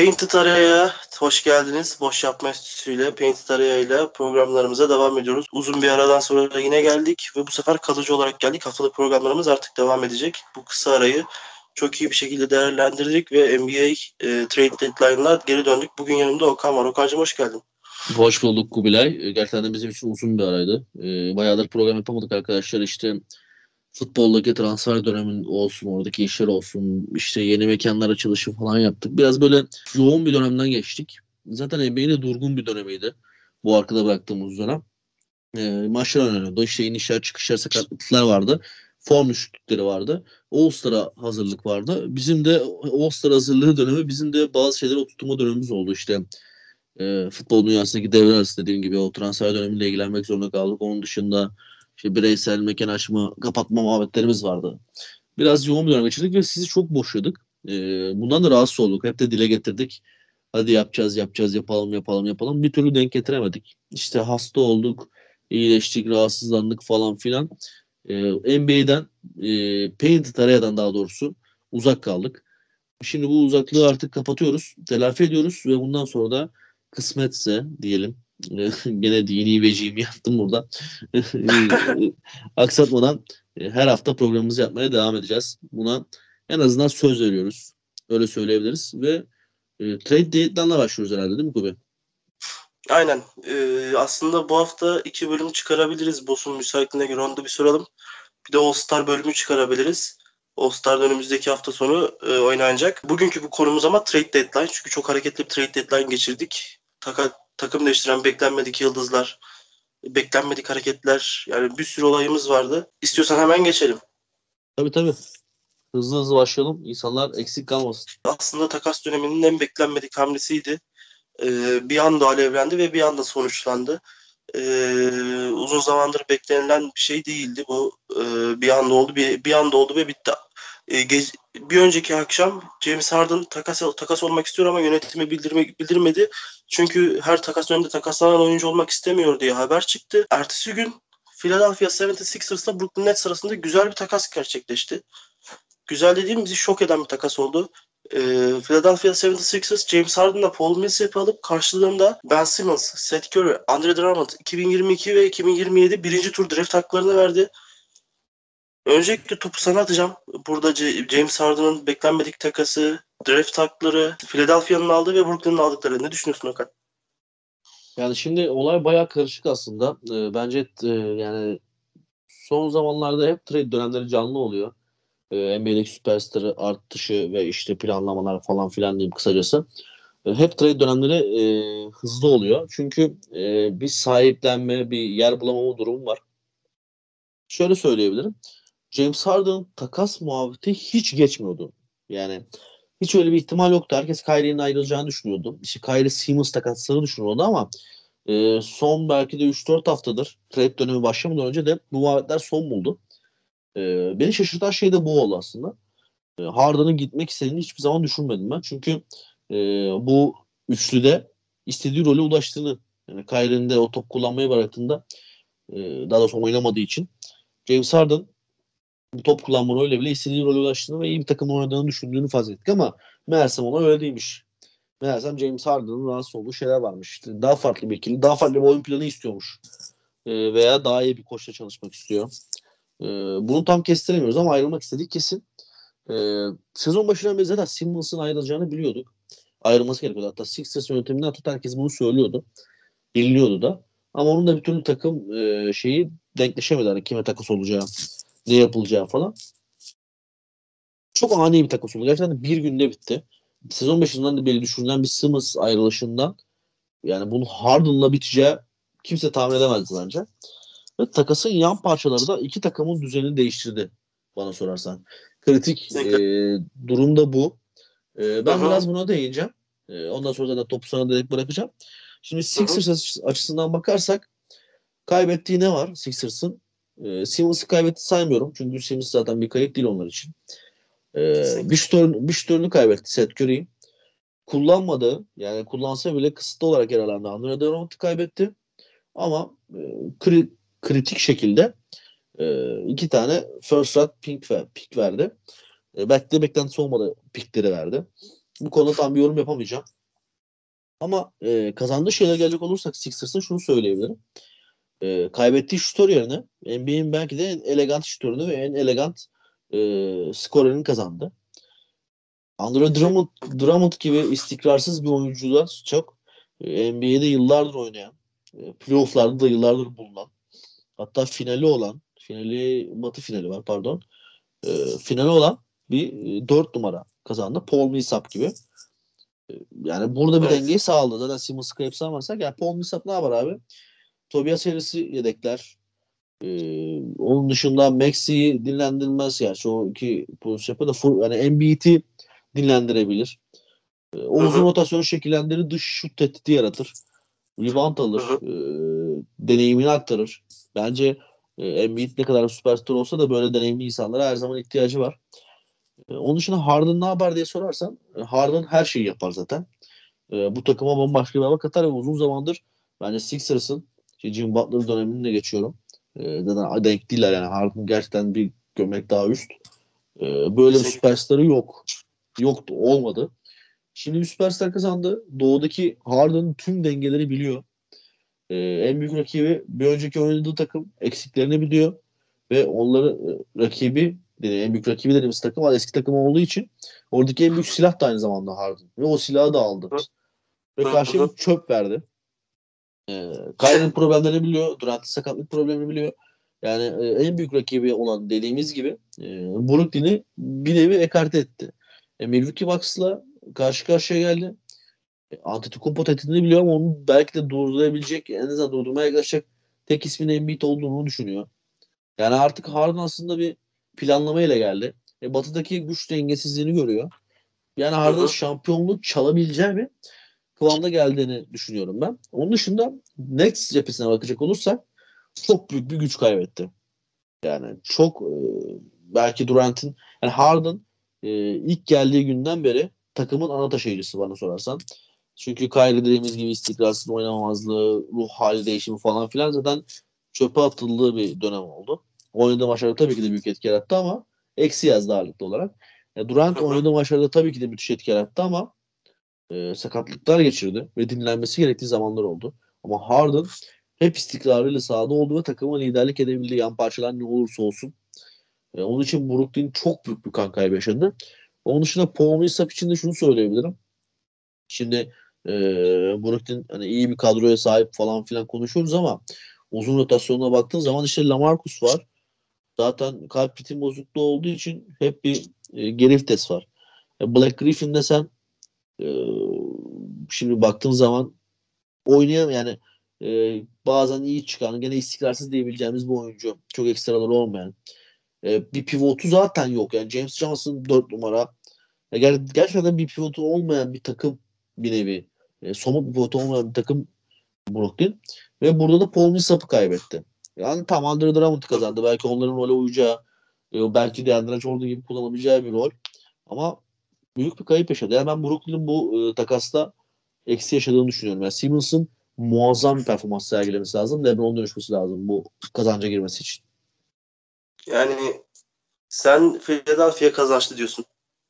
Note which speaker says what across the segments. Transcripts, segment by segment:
Speaker 1: Painted Araya hoş geldiniz. Boş Yapma Enstitüsü Painted Araya ile programlarımıza devam ediyoruz. Uzun bir aradan sonra yine geldik ve bu sefer kalıcı olarak geldik. Haftalık programlarımız artık devam edecek. Bu kısa arayı çok iyi bir şekilde değerlendirdik ve NBA e, trade deadline'lar geri döndük. Bugün yanımda Okan var. Okan'cığım hoş geldin.
Speaker 2: Hoş bulduk Kubilay. E, gerçekten de bizim için uzun bir araydı. E, bayağıdır program yapamadık arkadaşlar. İşte futboldaki transfer dönemin olsun, oradaki işler olsun, işte yeni mekanlar açılışı falan yaptık. Biraz böyle yoğun bir dönemden geçtik. Zaten NBA'nin durgun bir dönemiydi. Bu arkada bıraktığımız dönem. E, maçlar oynanıyordu. İşte inişler çıkışlar sakatlıklar vardı. Form düşüklükleri vardı. All-Star'a hazırlık vardı. Bizim de All-Star hazırlığı dönemi bizim de bazı şeyleri oturtma dönemimiz oldu. İşte e, futbol dünyasındaki devre arası dediğim gibi o transfer dönemiyle ilgilenmek zorunda kaldık. Onun dışında işte bireysel mekan açma, kapatma muhabbetlerimiz vardı. Biraz yoğun bir dönem geçirdik ve sizi çok boşladık. E, bundan da rahatsız olduk. Hep de dile getirdik. Hadi yapacağız, yapacağız, yapalım, yapalım, yapalım. Bir türlü denk getiremedik. İşte hasta olduk, iyileştik, rahatsızlandık falan filan. E, NBA'den, e, Painted Area'dan daha doğrusu uzak kaldık. Şimdi bu uzaklığı artık kapatıyoruz, telafi ediyoruz ve bundan sonra da kısmetse diyelim gene dini vecimi yaptım burada. Aksatmadan e, her hafta programımızı yapmaya devam edeceğiz. Buna en azından söz veriyoruz. Öyle söyleyebiliriz ve e, trade date'lerle başlıyoruz herhalde değil mi Kubi?
Speaker 1: Aynen. Ee, aslında bu hafta iki bölüm çıkarabiliriz. Boss'un müsaitliğine göre onu da bir soralım. Bir de All-Star bölümü çıkarabiliriz. All-Star önümüzdeki hafta sonu e, oynanacak. Bugünkü bu konumuz ama trade deadline. Çünkü çok hareketli bir trade deadline geçirdik. Taka, takım değiştiren beklenmedik yıldızlar, beklenmedik hareketler yani bir sürü olayımız vardı. İstiyorsan hemen geçelim.
Speaker 2: Tabii tabii. Hızlı hızlı başlayalım. İnsanlar eksik kalmasın.
Speaker 1: Aslında takas döneminin en beklenmedik hamlesiydi. Ee, bir anda alevlendi ve bir anda sonuçlandı. Ee, uzun zamandır beklenilen bir şey değildi bu. Ee, bir anda oldu, bir, bir anda oldu ve bitti. Gez, bir önceki akşam James Harden takas takas olmak istiyor ama yönetimi bildirme, bildirmedi. Çünkü her takas önünde takaslanan oyuncu olmak istemiyor diye haber çıktı. Ertesi gün Philadelphia 76ers'la Brooklyn Nets arasında güzel bir takas gerçekleşti. Güzel dediğim bizi şok eden bir takas oldu. Ee, Philadelphia 76ers James Harden'la Paul Millsap'ı alıp karşılığında Ben Simmons, Seth Curry, Andre Drummond 2022 ve 2027 birinci tur draft haklarını verdi. Öncelikle topu sana atacağım. Burada James Harden'ın beklenmedik takası, draft hakları, Philadelphia'nın aldığı ve Brooklyn'ın aldıkları. Ne düşünüyorsun Okan?
Speaker 2: Yani şimdi olay bayağı karışık aslında. Ee, bence e, yani son zamanlarda hep trade dönemleri canlı oluyor. Ee, NBA'deki süperstarı artışı ve işte planlamalar falan filan diyeyim kısacası. Ee, hep trade dönemleri e, hızlı oluyor. Çünkü e, bir sahiplenme, bir yer bulamama durumu var. Şöyle söyleyebilirim. James Harden'ın takas muhabbeti hiç geçmiyordu. Yani hiç öyle bir ihtimal yoktu. Herkes Kyrie'nin ayrılacağını düşünüyordu. İşte Kyrie Simmons takasları düşünüyordu ama e, son belki de 3-4 haftadır trade dönemi başlamadan önce de bu muhabbetler son buldu. E, beni şaşırtan şey de bu oldu aslında. E, Harden'ın gitmek istediğini hiçbir zaman düşünmedim ben. Çünkü e, bu üçlüde istediği role ulaştığını yani Kyrie'nin de o top kullanmayı bıraktığında e, daha doğrusu oynamadığı için James Harden bu top kullanma rolüyle bile istediği role ulaştığını ve iyi bir takım oynadığını düşündüğünü fark ettik ama meğersem ona öyle değilmiş. Meğersem James Harden'ın rahatsız olduğu şeyler varmış. İşte daha farklı bir ikili, daha farklı bir oyun planı istiyormuş. E, veya daha iyi bir koçla çalışmak istiyor. E, bunu tam kestiremiyoruz ama ayrılmak istedik kesin. E, sezon başından beri zaten Simmons'ın ayrılacağını biliyorduk. Ayrılması gerekiyordu. Hatta Sixers yönetiminden tut herkes bunu söylüyordu. Biliniyordu da. Ama onun da bir türlü takım e, şeyi denkleşemedi. Hani kime takas olacağı ne yapılacağı falan. Çok ani bir takas oldu. Gerçekten bir günde bitti. Sezon başından da belli düşünülen bir Simmons ayrılışından yani bunun Harden'la biteceği kimse tahmin edemezdi bence. Ve takasın yan parçaları da iki takımın düzenini değiştirdi bana sorarsan. Kritik e, durum da bu. E, ben Aha. biraz buna değineceğim. E, ondan sonra da topu sana direkt bırakacağım. Şimdi Sixers Aha. açısından bakarsak kaybettiği ne var Sixers'ın? E, Simmons'ı kaybetti saymıyorum. Çünkü Simmons zaten bir kayıp değil onlar için. E, şutörün, bir şutörünü kaybetti Seth Curry. Kullanmadı. Yani kullansa bile kısıtlı olarak yer alan Andre Drummond'u kaybetti. Ama e, kri, kritik şekilde e, iki tane first round pick, ver, pick verdi. E, belki de beklentisi olmadı pickleri verdi. Bu konuda tam bir yorum yapamayacağım. Ama e, kazandığı şeyler gelecek olursak Sixers'ın şunu söyleyebilirim. E, kaybettiği şutör yerine NBA'in belki de en elegant şutörünü ve en elegant e, skorerini kazandı. Andre Drummond, Drummond gibi istikrarsız bir oyuncudan çok e, NBA'de yıllardır oynayan, e, playoff'larda da yıllardır bulunan, hatta finali olan, finali, batı finali var pardon, e, finali olan bir e, 4 numara kazandı. Paul Millsap gibi. E, yani burada bir evet. dengeyi sağladı. Zaten Simmons'ı kayıp sağlamazsak yani Paul Millsap ne yapar abi? Tobias Harris'i yedekler. Ee, onun dışında Maxi'yi dinlendirmez yani. Şu iki pozisyon yapıyor da full, yani Embiid'i dinlendirebilir. Ee, o uzun rotasyonu şekillendirir. Dış şut tehdidi yaratır. Rebound alır. E, deneyimini aktarır. Bence e, Embiid ne kadar süperstar olsa da böyle deneyimli insanlara her zaman ihtiyacı var. E, onun dışında Harden ne yapar diye sorarsan e, Harden her şeyi yapar zaten. E, bu takıma bambaşka bir hava katar ve uzun zamandır bence Sixers'ın işte Jim Butler dönemini de geçiyorum. E, zaten denk değiller yani Harden gerçekten bir gömlek daha üst. E, böyle bir süperstarı yok. Yoktu, olmadı. Şimdi bir süperstar kazandı. Doğudaki Harden tüm dengeleri biliyor. Ee, en büyük rakibi bir önceki oynadığı takım eksiklerini biliyor ve onları e, rakibi en büyük rakibi dediğimiz takım var eski takım olduğu için oradaki en büyük silah da aynı zamanda Harden ve o silahı da aldı. Ve karşıya bir çöp verdi. Ee, Kyrie'nin problemlerini biliyor. Durant'ın sakatlık problemini biliyor. Yani e, en büyük rakibi olan dediğimiz gibi e, Brooklyn'i bir nevi ekarte etti. E, Milwaukee Bucks'la karşı karşıya geldi. E, Antetokounmpo tehdidini biliyor ama onu belki de durdurabilecek, en azından durdurmaya yaklaşacak tek ismin Embiid olduğunu düşünüyor. Yani artık Harden aslında bir planlama ile geldi. E, batı'daki güç dengesizliğini görüyor. Yani Harden şampiyonluk çalabileceği bir kıvamda geldiğini düşünüyorum ben. Onun dışında Next cephesine bakacak olursak çok büyük bir güç kaybetti. Yani çok e, belki Durant'in yani Harden e, ilk geldiği günden beri takımın ana taşıyıcısı bana sorarsan. Çünkü Kyrie dediğimiz gibi istikrarsız oynamamazlığı, ruh hali değişimi falan filan zaten çöpe atıldığı bir dönem oldu. Oynadığı maçlarda tabii ki de büyük etki yarattı ama eksi yazdı ağırlıklı olarak. E, Durant oynadığı maçlarda tabii ki de müthiş etki yarattı ama e, sakatlıklar geçirdi ve dinlenmesi gerektiği zamanlar oldu. Ama Harden hep istikrarıyla sahada oldu ve takıma liderlik edebildiği yan parçalar ne olursa olsun. E, onun için Brooklyn çok büyük bir kan kaybı yaşadı. Onun dışında Paul Millsap için de şunu söyleyebilirim. Şimdi e, Brooklyn hani iyi bir kadroya sahip falan filan konuşuyoruz ama uzun rotasyonuna baktığın zaman işte Lamarcus var. Zaten kalp ritim bozukluğu olduğu için hep bir e, geri var. E, Black Griffin'de sen şimdi baktığın zaman oynayam yani e, bazen iyi çıkan gene istikrarsız diyebileceğimiz bir oyuncu. Çok ekstraları olmayan. E, bir pivotu zaten yok. Yani James Johnson 4 numara. E, ger- gerçekten bir pivotu olmayan bir takım bir nevi. E, somut bir pivotu olmayan bir takım Brooklyn. Ve burada da Paul Millsap'ı kaybetti. Yani tam Andre Drummond kazandı. Belki onların role uyacağı, e, belki de Andre Jordan gibi kullanabileceği bir rol. Ama büyük bir kayıp yaşadı. Yani ben Brooklyn'in bu e, takasta eksi yaşadığını düşünüyorum. Yani Simmons'ın muazzam bir performans sergilemesi lazım. LeBron'un dönüşmesi lazım bu kazanca girmesi için.
Speaker 1: Yani sen Philadelphia kazançlı diyorsun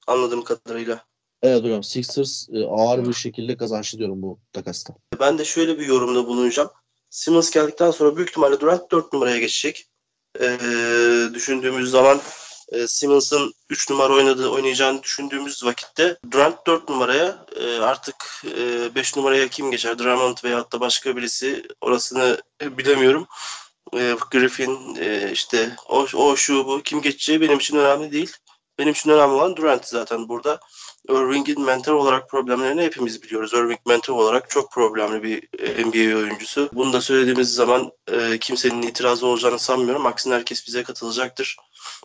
Speaker 1: anladığım kadarıyla.
Speaker 2: Evet hocam Sixers e, ağır bir şekilde kazançlı diyorum bu takasta.
Speaker 1: Ben de şöyle bir yorumda bulunacağım. Simmons geldikten sonra büyük ihtimalle Durant 4 numaraya geçecek. Ee, düşündüğümüz zaman e, Simmons'ın 3 numara oynadığı oynayacağını düşündüğümüz vakitte Durant 4 numaraya e, artık e, 5 numaraya kim geçer? Drummond veya da başka birisi orasını bilemiyorum e, Griffin e, işte o, o şu bu kim geçeceği benim için önemli değil. Benim için önemli olan Durant zaten burada. Irving'in mental olarak problemlerini hepimiz biliyoruz. Irving mental olarak çok problemli bir e, NBA oyuncusu. Bunu da söylediğimiz zaman e, kimsenin itirazı olacağını sanmıyorum. Aksine herkes bize katılacaktır.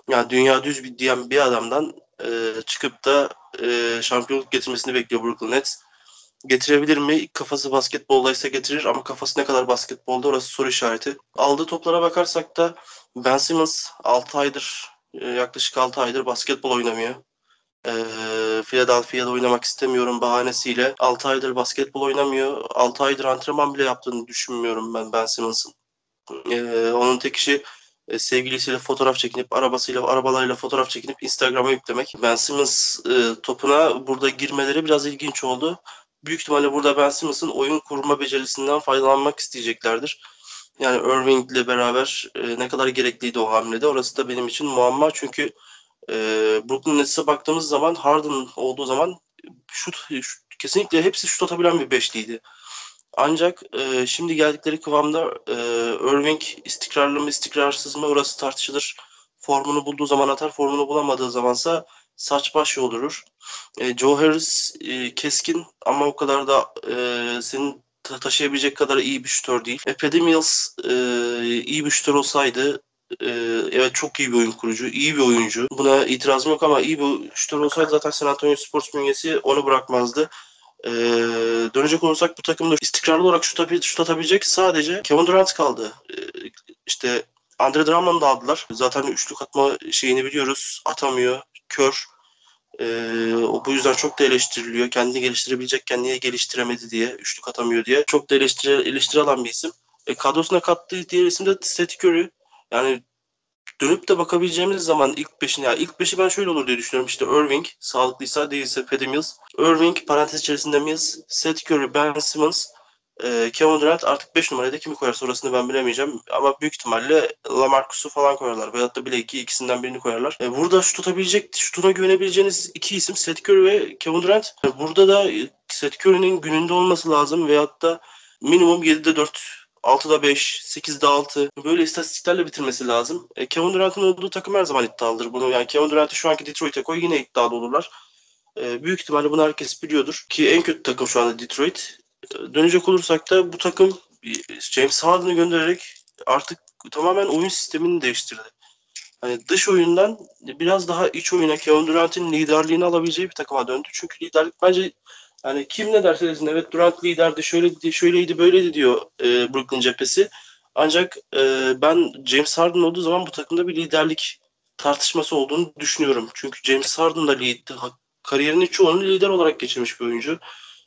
Speaker 1: Yani dünya düz bir diyen bir adamdan e, çıkıp da e, şampiyonluk getirmesini bekliyor Brooklyn Nets getirebilir mi? Kafası basketboldaysa getirir ama kafası ne kadar basketbolda orası soru işareti. Aldığı toplara bakarsak da Ben Simmons 6 aydır e, yaklaşık 6 aydır basketbol oynamıyor. E, Philadelphia'da oynamak istemiyorum bahanesiyle 6 aydır basketbol oynamıyor. 6 aydır antrenman bile yaptığını düşünmüyorum ben Ben Simmons'ın. E, onun tek işi e, sevgilisiyle fotoğraf çekinip arabasıyla arabalarıyla fotoğraf çekinip Instagram'a yüklemek. Ben Simmons e, topuna burada girmeleri biraz ilginç oldu. Büyük ihtimalle burada Ben Simmons'ın oyun kurma becerisinden faydalanmak isteyeceklerdir. Yani Irving ile beraber e, ne kadar gerekliydi o hamlede orası da benim için muamma çünkü e, Brooklyn Nets'e baktığımız zaman Harden olduğu zaman şut, şut kesinlikle hepsi şut atabilen bir beşliydi. Ancak e, şimdi geldikleri kıvamda e, Irving istikrarlı mı istikrarsız mı orası tartışılır. Formunu bulduğu zaman atar, formunu bulamadığı zamansa saç baş yoldurur. E, Joe Harris e, keskin ama o kadar da e, senin taşıyabilecek kadar iyi bir şutör değil. E, Paddy Mills e, iyi bir şutör olsaydı e, evet çok iyi bir oyun kurucu, iyi bir oyuncu. Buna itirazım yok ama iyi bir şutör olsaydı zaten San Antonio Spurs bünyesi onu bırakmazdı. Ee, dönecek olursak bu takımda istikrarlı olarak şut, şut atabilecek sadece Kevin Durant kaldı. Ee, işte Andre Drummond'u aldılar. Zaten üçlük atma şeyini biliyoruz. Atamıyor. Kör. Ee, o bu yüzden çok da eleştiriliyor. Kendini geliştirebilecekken niye geliştiremedi diye. Üçlük atamıyor diye. Çok da eleştiri, eleştiri alan bir isim. E, kadrosuna kattığı diğer isim de Seth Curry. Yani dönüp de bakabileceğimiz zaman ilk beşini, yani ilk beşi ben şöyle olur diye düşünüyorum. İşte Irving, sağlıklıysa değilse Patty Mills. Irving, parantez içerisinde Mills, Seth Curry, Ben Simmons, e, Kevin Durant artık 5 numarada kimi koyar sonrasını ben bilemeyeceğim. Ama büyük ihtimalle Lamarcus'u falan koyarlar. Veyahut da bile iki ikisinden birini koyarlar. E, burada şut tutabilecek, şutuna güvenebileceğiniz iki isim Seth Curry ve Kevin Durant. E, burada da Seth Curry'nin gününde olması lazım. Veyahut da minimum 7'de 4 6'da 5, 8'de 6 böyle istatistiklerle bitirmesi lazım. E, Kevin Durant'ın olduğu takım her zaman iddialıdır bunu. Yani Kevin Durant'ı şu anki Detroit'e koy yine iddialı olurlar. E, büyük ihtimalle bunu herkes biliyordur. Ki en kötü takım şu anda Detroit. E, dönecek olursak da bu takım James Harden'ı göndererek artık tamamen oyun sistemini değiştirdi. Hani dış oyundan biraz daha iç oyuna Kevin Durant'in liderliğini alabileceği bir takıma döndü. Çünkü liderlik bence yani kim ne derse desin evet Durant liderdi, şöyleydi, şöyleydi, böyleydi diyor e, Brooklyn cephesi. Ancak e, ben James Harden olduğu zaman bu takımda bir liderlik tartışması olduğunu düşünüyorum. Çünkü James Harden da lider, kariyerinin çoğunu lider olarak geçirmiş bir oyuncu.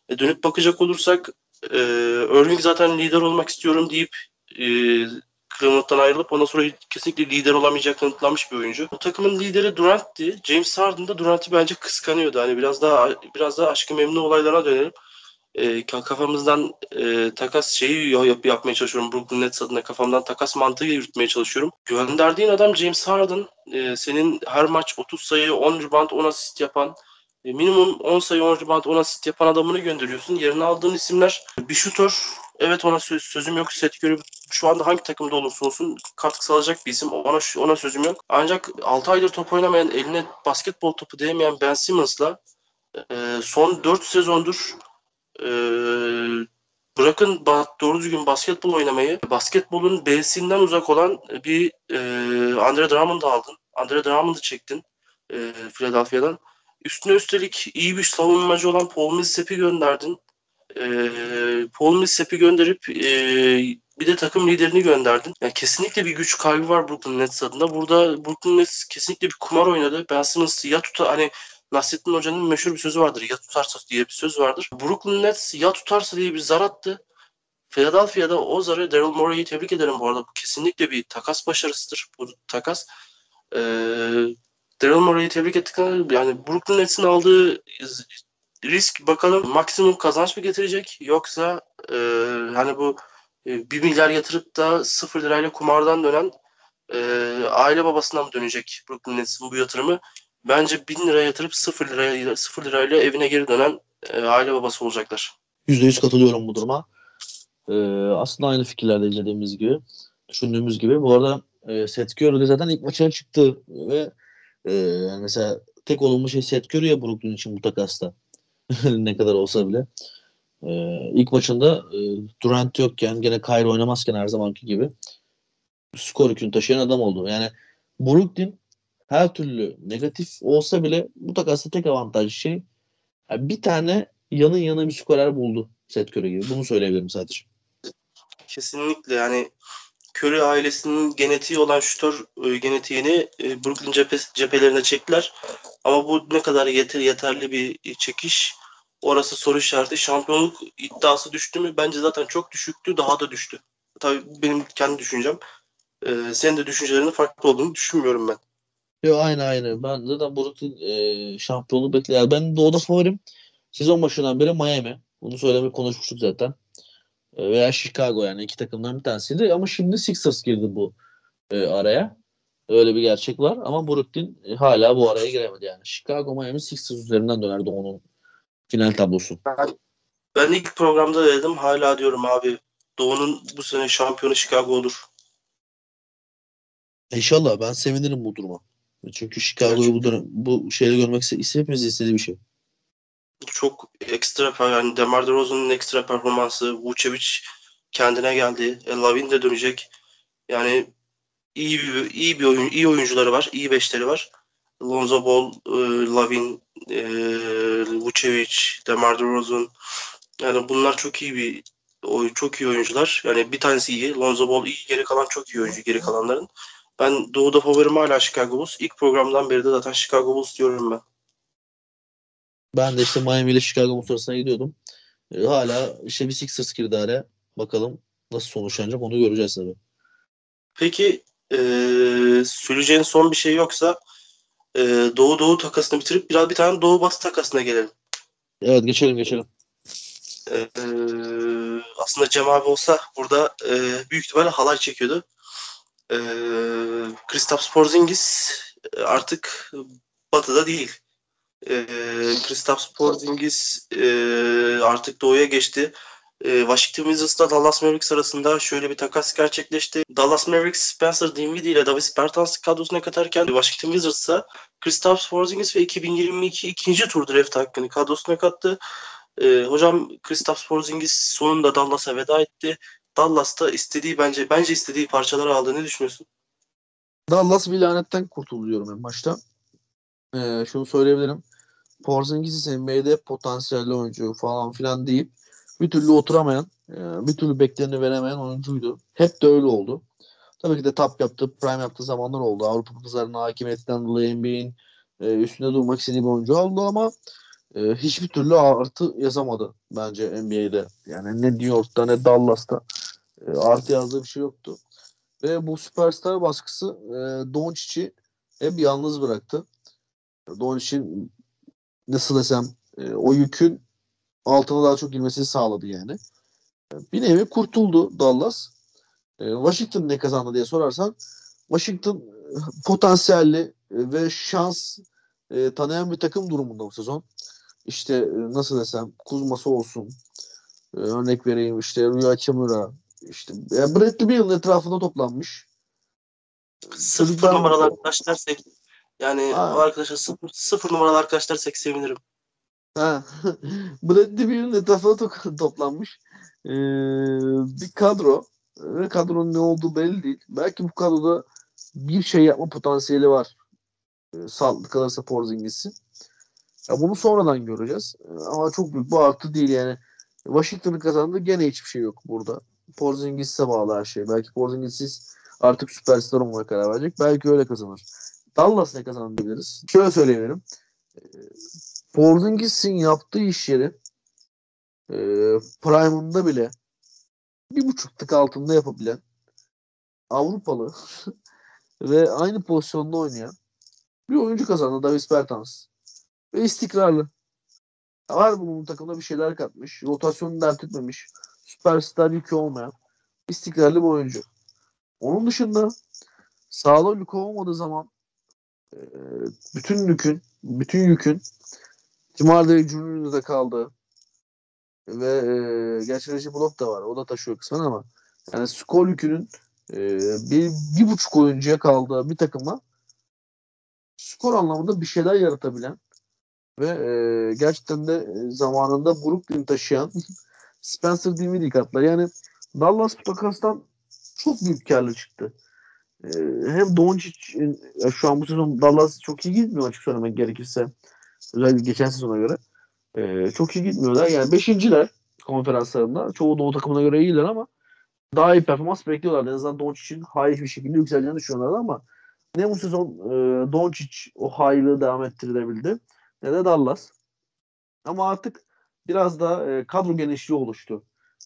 Speaker 1: E, dönüp bakacak olursak e, Irving zaten lider olmak istiyorum deyip e, Cleveland'dan ayrılıp ondan sonra kesinlikle lider olamayacak kanıtlanmış bir oyuncu. Bu takımın lideri Durant'ti. James Harden da Durant'ı bence kıskanıyordu. Hani biraz daha biraz daha aşkı memnun olaylarına dönelim. E, kafamızdan e, takas şeyi yap, yapmaya çalışıyorum. Brooklyn Nets adına kafamdan takas mantığı yürütmeye çalışıyorum. Gönderdiğin adam James Harden. E, senin her maç 30 sayı, 10 rebound, 10 asist yapan e, minimum 10 sayı 10 rebound 10 asist yapan adamını gönderiyorsun. Yerine aldığın isimler bir şutör. Evet ona söz, sözüm yok. Seth Curry şu anda hangi takımda olursa olsun katkı sağlayacak bir isim. Ona ona sözüm yok. Ancak 6 aydır top oynamayan, eline basketbol topu değmeyen Ben Simmons'la e, son 4 sezondur e, bırakın doğru düzgün basketbol oynamayı, basketbolun B'sinden uzak olan bir e, Andre Drummond'ı aldın. Andre Drummond'ı çektin e, Philadelphia'dan. Üstüne üstelik iyi bir savunmacı olan Paul Millsap'i gönderdin. Ee, Paul Millsap'i gönderip e, bir de takım liderini gönderdin. Yani kesinlikle bir güç kaybı var Brooklyn Nets adında. Burada Brooklyn Nets kesinlikle bir kumar oynadı. Ben Simmons ya tutar hani Nasrettin Hoca'nın meşhur bir sözü vardır. Ya tutarsa diye bir söz vardır. Brooklyn Nets ya tutarsa diye bir zar attı. Philadelphia'da o zarı Daryl Morey'i tebrik ederim bu arada. Bu kesinlikle bir takas başarısıdır. Bu takas. Ee, Daryl Morey'i tebrik ettik. Yani Brooklyn Nets'in aldığı risk bakalım maksimum kazanç mı getirecek yoksa e, hani bu e, 1 milyar yatırıp da 0 lirayla kumardan dönen e, aile babasından mı dönecek Brooklyn Nets'in bu yatırımı? Bence 1000 lira yatırıp 0 liraya 0 lirayla evine geri dönen e, aile babası olacaklar.
Speaker 2: %100 katılıyorum bu duruma. Ee, aslında aynı fikirlerde dediğimiz gibi, düşündüğümüz gibi. Bu arada e, Seth Curry de zaten ilk maçına çıktı ve e, mesela tek olumlu şey Seth Curry ya Brooklyn için bu takasta. ne kadar olsa bile. Ee, ilk maçında e, Durant yokken gene Kyrie oynamazken her zamanki gibi skor yükünü taşıyan adam oldu. Yani Brooklyn her türlü negatif olsa bile takasta tek avantajlı şey yani bir tane yanın yanına bir skorer buldu Seth Curry gibi. Bunu söyleyebilirim sadece.
Speaker 1: Kesinlikle yani Curry ailesinin genetiği olan şutör e, genetiğini e, Brooklyn cephe, cephelerine çektiler. Ama bu ne kadar yeter, yeterli bir çekiş orası soru işareti. Şampiyonluk iddiası düştü mü? Bence zaten çok düşüktü. Daha da düştü. Tabii benim kendi düşüncem. E, senin de düşüncelerinin farklı olduğunu düşünmüyorum ben.
Speaker 2: Yo aynı aynı. Ben zaten Brooklyn e, şampiyonluğu bekliyorum. Ben doğuda favorim sezon başından beri Miami. Bunu söylemeyi konuşmuştuk zaten. Veya Chicago yani iki takımdan bir tanesiydi. Ama şimdi Sixers girdi bu e, araya. Öyle bir gerçek var. Ama Brooklyn e, hala bu araya giremedi yani. Chicago Miami Sixers üzerinden dönerdi onun final tablosu.
Speaker 1: Ben, ben ilk programda dedim hala diyorum abi Doğu'nun bu sene şampiyonu Chicago olur.
Speaker 2: İnşallah ben sevinirim bu duruma. Çünkü Chicago'yu bu, dönem, bu şeyle görmek ise hepimiz istediği bir şey.
Speaker 1: Çok ekstra yani Demar DeRozan'ın ekstra performansı, Vucevic kendine geldi. E, Lavin de dönecek. Yani iyi bir iyi bir oyun iyi oyuncuları var, iyi beşleri var. Lonzo Ball, e, Lavin, e, Vucevic, Demar DeRozan yani bunlar çok iyi bir oyun, çok iyi oyuncular. Yani bir tanesi iyi, Lonzo Ball iyi, geri kalan çok iyi oyuncu geri kalanların. Ben Doğu'da favorim hala Chicago Bulls. İlk programdan beri de zaten Chicago Bulls diyorum ben.
Speaker 2: Ben de işte Miami ile Chicago Bulls arasına gidiyordum. E, hala işte bir Sixers girdi araya. Bakalım nasıl sonuçlanacak onu göreceğiz tabii.
Speaker 1: Peki e, söyleyeceğin son bir şey yoksa e, Doğu Doğu takasını bitirip biraz bir tane Doğu Batı takasına gelelim.
Speaker 2: Evet geçelim geçelim.
Speaker 1: E, aslında Cem abi olsa burada e, büyük ihtimalle halay çekiyordu. E, Kristaps Porzingis artık Batı'da değil. E, Kristaps Porzingis e, artık Doğu'ya geçti. E, Washington Wizards'la Dallas Mavericks arasında şöyle bir takas gerçekleşti. Dallas Mavericks Spencer Dinwiddie ile Davis Bertans kadrosuna katarken Washington Wizards'a Kristaps Porzingis ve 2022 ikinci tur draft hakkını kadrosuna kattı. E, hocam Kristaps Porzingis sonunda Dallas'a veda etti. Dallas'ta istediği bence bence istediği parçaları aldı. Ne düşünüyorsun?
Speaker 2: Dallas bir lanetten kurtuluyorum en başta. Ee, şunu söyleyebilirim. Porzingis NBA'de potansiyelli oyuncu falan filan deyip bir türlü oturamayan, e, bir türlü bekleneni veremeyen oyuncuydu. Hep de öyle oldu. Tabii ki de tap yaptı, prime yaptığı zamanlar oldu. Avrupa pazarına hakimiyetinden dolayı NBA'in e, üstünde durmak istediği bir oyuncu oldu ama e, hiçbir türlü artı yazamadı bence NBA'de. Yani ne New York'ta ne Dallas'ta e, artı yazdığı bir şey yoktu. Ve bu süperstar baskısı e, Doncic'i hep yalnız bıraktı. Doncic'in nasıl desem e, o yükün altına daha çok girmesini sağladı yani. Bir nevi kurtuldu Dallas. E, Washington ne kazandı diye sorarsan Washington e, potansiyelli e, ve şans e, tanıyan bir takım durumunda bu sezon. İşte e, nasıl desem Kuzması olsun. E, örnek vereyim işte Rüya Çamura. İşte yani Bradley Beal'ın etrafında toplanmış.
Speaker 1: Numaralı arkadaşlar dersek yani ha. o arkadaşa sıfır, sıfır numaralı arkadaşlar dersek sevinirim.
Speaker 2: Ha. Bradley Beal'ın etrafına to- toplanmış ee, bir kadro ve kadronun ne olduğu belli değil. Belki bu kadroda bir şey yapma potansiyeli var. E, sağlıklı kalırsa Porzingis'in. Ya bunu sonradan göreceğiz. Ama çok büyük bu artı değil yani. Washington'ın kazandığı gene hiçbir şey yok burada. Porzingis'e bağlı her şey. Belki Porzingis'iz artık süperstar olmaya karar verecek. Belki öyle kazanır. Dallas ne kazanabiliriz? Şöyle söyleyebilirim. Porzingis'in yaptığı iş yeri e, Prime'ında bile bir buçuk tık altında yapabilen Avrupalı ve aynı pozisyonda oynayan bir oyuncu kazandı Davis Bertans. Ve istikrarlı. Var bunun takımda bir şeyler katmış. Rotasyonu dert etmemiş. Süperstar yükü olmayan istikrarlı bir oyuncu. Onun dışında sağlam yük olmadığı zaman e, bütün yükün bütün yükün Cimar'da Junior'da kaldı. Ve e, gerçi Recep Blok da var. O da taşıyor kısmen ama yani skor yükünün e, bir, bir buçuk oyuncuya kaldığı bir takıma skor anlamında bir şeyler yaratabilen ve e, gerçekten de zamanında Brooklyn taşıyan Spencer Dinwiddie katlar. Yani Dallas bu takastan çok büyük karlı çıktı. E, hem Doncic e, şu an bu sezon Dallas çok iyi gitmiyor açık söylemek gerekirse. Özellikle geçen sezona göre. E, çok iyi gitmiyorlar. Yani beşinciler konferanslarında. Çoğu Doğu takımına göre iyiler ama daha iyi performans bekliyorlar. En azından Doncic'in high bir şekilde yükseleceğini düşünüyorlardı ama ne bu sezon e, Doncic o high'lığı devam ettirebildi ne de Dallas. Ama artık biraz da e, kadro genişliği oluştu.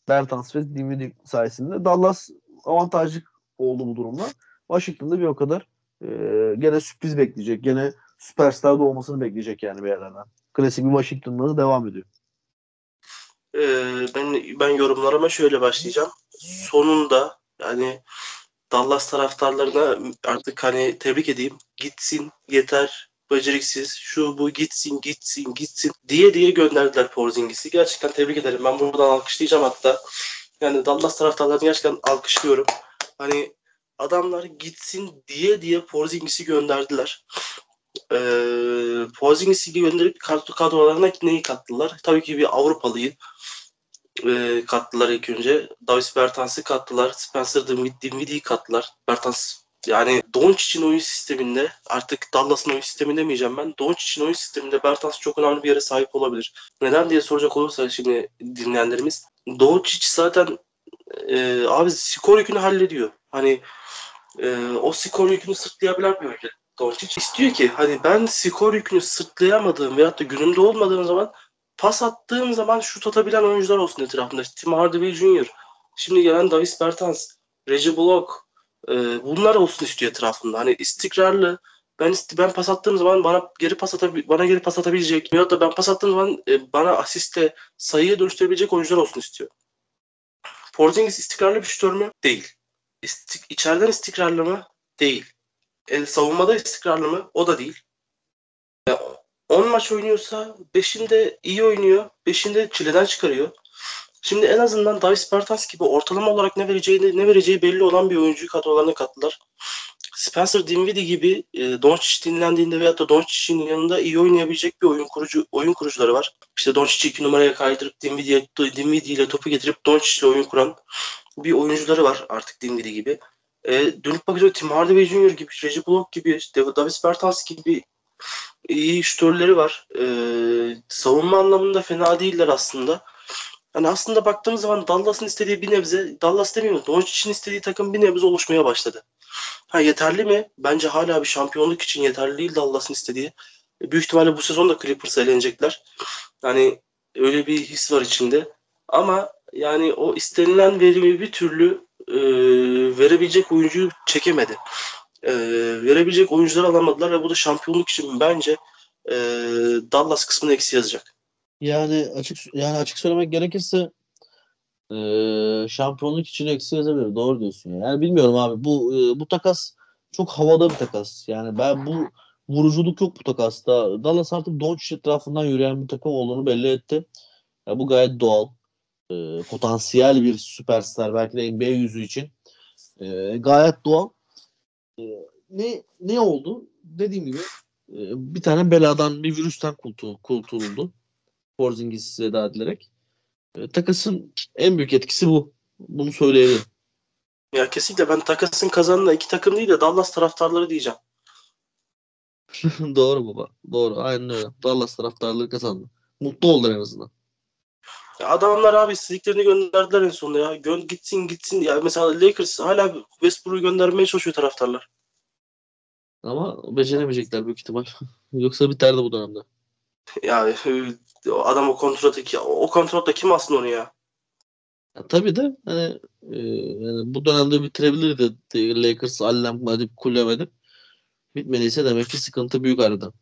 Speaker 2: Bertans ve Dinwiddie sayesinde. Dallas avantajlı oldu bu durumda. Washington'da bir o kadar e, gene sürpriz bekleyecek. Gene süperstar da olmasını bekleyecek yani bir yerlerden. Klasik bir Washington'da devam ediyor.
Speaker 1: Ee, ben ben yorumlarıma şöyle başlayacağım. Sonunda yani Dallas taraftarlarına artık hani tebrik edeyim. Gitsin yeter beceriksiz şu bu gitsin gitsin gitsin diye diye gönderdiler Porzingis'i. Gerçekten tebrik ederim. Ben buradan alkışlayacağım hatta. Yani Dallas taraftarlarını gerçekten alkışlıyorum. Hani adamlar gitsin diye diye Porzingis'i gönderdiler. Ee, Porzingis'i gönderip kadrolarına neyi kattılar? Tabii ki bir Avrupalıyı e, kattılar ilk önce. Davis Bertans'ı kattılar. Spencer Dinwiddie'yi kattılar. Bertans yani Doncic'in oyun sisteminde artık Dallas'ın oyun sistemi demeyeceğim ben. Doncic'in oyun sisteminde Bertans çok önemli bir yere sahip olabilir. Neden diye soracak olursa şimdi dinleyenlerimiz. Doncic zaten e, abi skor yükünü hallediyor. Hani e, o skor yükünü sırtlayabilen bir oyuncu. Doncic istiyor ki hani ben skor yükünü sırtlayamadığım veyahut da günümde olmadığım zaman pas attığım zaman şut atabilen oyuncular olsun etrafında. Tim Hardaway Jr. Şimdi gelen Davis Bertans, Reggie Block e, bunlar olsun istiyor etrafında. Hani istikrarlı ben ben pas attığım zaman bana geri pas atabil bana geri pas atabilecek veyahut da ben pas attığım zaman e, bana asiste sayıya dönüştürebilecek oyuncular olsun istiyor. Porzingis istikrarlı bir şutör mü? Değil. İstik, içeriden istikrarlı mı? Değil. E, savunmada istikrarlı mı? O da değil. 10 maç oynuyorsa 5'inde iyi oynuyor. 5'inde çileden çıkarıyor. Şimdi en azından Davis Bertans gibi ortalama olarak ne vereceğini ne vereceği belli olan bir oyuncuyu kadrolarına kattılar. Spencer Dinwiddie gibi e, Doncic dinlendiğinde veyahut da Doncic'in yanında iyi oynayabilecek bir oyun kurucu oyun kurucuları var. İşte Doncic'i iki numaraya kaydırıp Dinwiddie, Dinwiddie ile topu getirip Doncic ile oyun kuran bir oyuncuları var artık Dinwiddie gibi. E, dönüp bakınca Tim Hardaway Jr. gibi, Reggie Block gibi, Davis Bertans gibi iyi şütörleri var. E, savunma anlamında fena değiller aslında. Yani aslında baktığımız zaman Dallas'ın istediği bir nebze, Dallas demiyorum, Doncic'in istediği takım bir nebze oluşmaya başladı. Ha yeterli mi? Bence hala bir şampiyonluk için yeterli değil Dallas'ın istediği. Büyük ihtimalle bu sezon da Clippers elenecekler. Yani öyle bir his var içinde. Ama yani o istenilen verimi bir türlü e, verebilecek oyuncuyu çekemedi e, verebilecek oyuncular alamadılar ve bu da şampiyonluk için bence e, Dallas kısmını eksi yazacak.
Speaker 2: Yani açık yani açık söylemek gerekirse e, şampiyonluk için eksi yazabilir. Doğru diyorsun. Yani. yani bilmiyorum abi bu e, bu takas çok havada bir takas. Yani ben bu vuruculuk yok bu takasta. Dallas artık Doncic etrafından yürüyen bir takım olduğunu belli etti. Ya bu gayet doğal. E, potansiyel bir süperstar belki de NBA yüzü için. E, gayet doğal. E, ne ne oldu? Dediğim gibi e, bir tane beladan bir virüsten kurtul, kurtuldu. Porzingis'e veda edilerek. E, takasın en büyük etkisi bu. Bunu söyleyebilirim.
Speaker 1: Ya kesinlikle ben takasın kazanına iki takım değil de Dallas taraftarları diyeceğim.
Speaker 2: Doğru baba. Doğru. Aynen öyle. Dallas taraftarları kazandı. Mutlu oldular en azından.
Speaker 1: Ya adamlar abi istediklerini gönderdiler en sonunda ya. Gö gitsin gitsin. Ya mesela Lakers hala Westbrook'u göndermeye çalışıyor taraftarlar.
Speaker 2: Ama beceremeyecekler büyük ihtimal. Yoksa biterdi bu dönemde.
Speaker 1: Yani adam o kontratı ki o kontratta kim aslında onu ya?
Speaker 2: ya tabii de hani e, yani bu dönemde bitirebilirdi Lakers allem edip kulem edip bitmediyse demek ki sıkıntı büyük arada.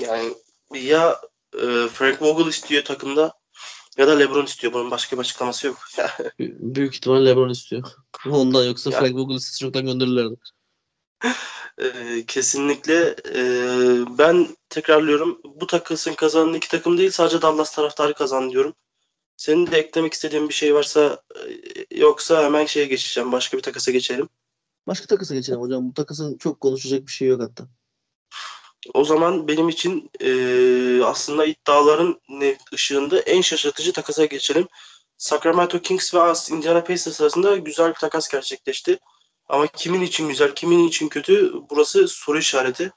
Speaker 1: Yani ya e, Frank Vogel istiyor takımda ya da LeBron istiyor. Bunun başka bir açıklaması yok.
Speaker 2: büyük ihtimal LeBron istiyor. Ondan yoksa ya. Frank Vogel istese çoktan gönderirlerdi.
Speaker 1: Kesinlikle e, ben tekrarlıyorum bu takılsın kazanan iki takım değil sadece Dallas taraftarı kazan diyorum. Senin de eklemek istediğin bir şey varsa e, yoksa hemen şeye geçeceğim. Başka bir takasa geçelim.
Speaker 2: Başka takasa geçelim hocam. Bu takasın çok konuşacak bir şey yok hatta.
Speaker 1: O zaman benim için e, aslında iddiaların ışığında en şaşırtıcı takasa geçelim. Sacramento Kings ve Indiana Pacers arasında güzel bir takas gerçekleşti. Ama kimin için güzel, kimin için kötü burası soru işareti.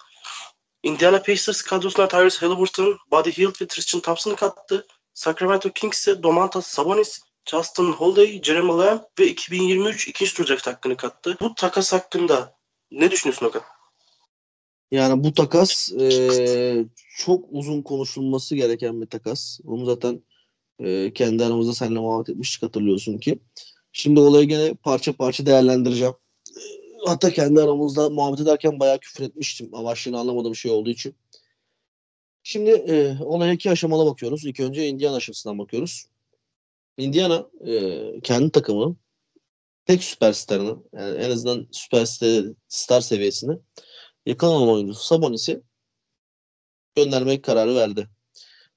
Speaker 1: Indiana Pacers kadrosuna Tyrese Halliburton, Buddy Hield ve Tristan Thompson'ı kattı. Sacramento Kings ise Domantas Sabonis, Justin Holiday, Jeremy Lamb ve 2023 ikinci tur draft hakkını kattı. Bu takas hakkında ne düşünüyorsun Okan?
Speaker 2: Yani bu takas e, çok uzun konuşulması gereken bir takas. Onu zaten e, kendi aramızda seninle muhabbet etmiştik hatırlıyorsun ki. Şimdi olayı gene parça parça değerlendireceğim Hatta kendi aramızda muhabbet ederken bayağı küfür etmiştim. Amaçlığını anlamadığım şey olduğu için. Şimdi e, olaya iki aşamalı bakıyoruz. İlk önce Indiana aşamasından bakıyoruz. Indiana e, kendi takımı tek süperstarını yani en azından süperstar star seviyesini yakalanan oyuncusu Sabonis'i göndermek kararı verdi.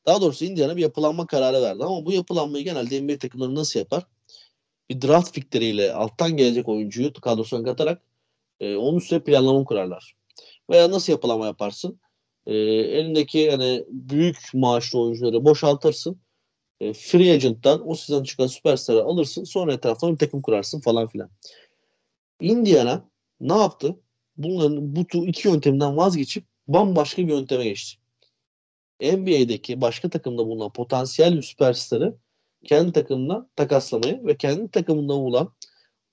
Speaker 2: Daha doğrusu Indiana bir yapılanma kararı verdi ama bu yapılanmayı genelde NBA takımları nasıl yapar? Bir draft pikleriyle alttan gelecek oyuncuyu kadrosuna katarak e, onun üstüne planlama kurarlar. Veya nasıl yapılanma yaparsın? E, elindeki hani büyük maaşlı oyuncuları boşaltırsın. E, free agent'tan o sizden çıkan süperstarı alırsın. Sonra etrafına bir takım kurarsın falan filan. Indiana ne yaptı? Bunların bu iki yöntemden vazgeçip bambaşka bir yönteme geçti. NBA'deki başka takımda bulunan potansiyel bir süperstarı kendi takımına takaslamayı ve kendi takımında bulunan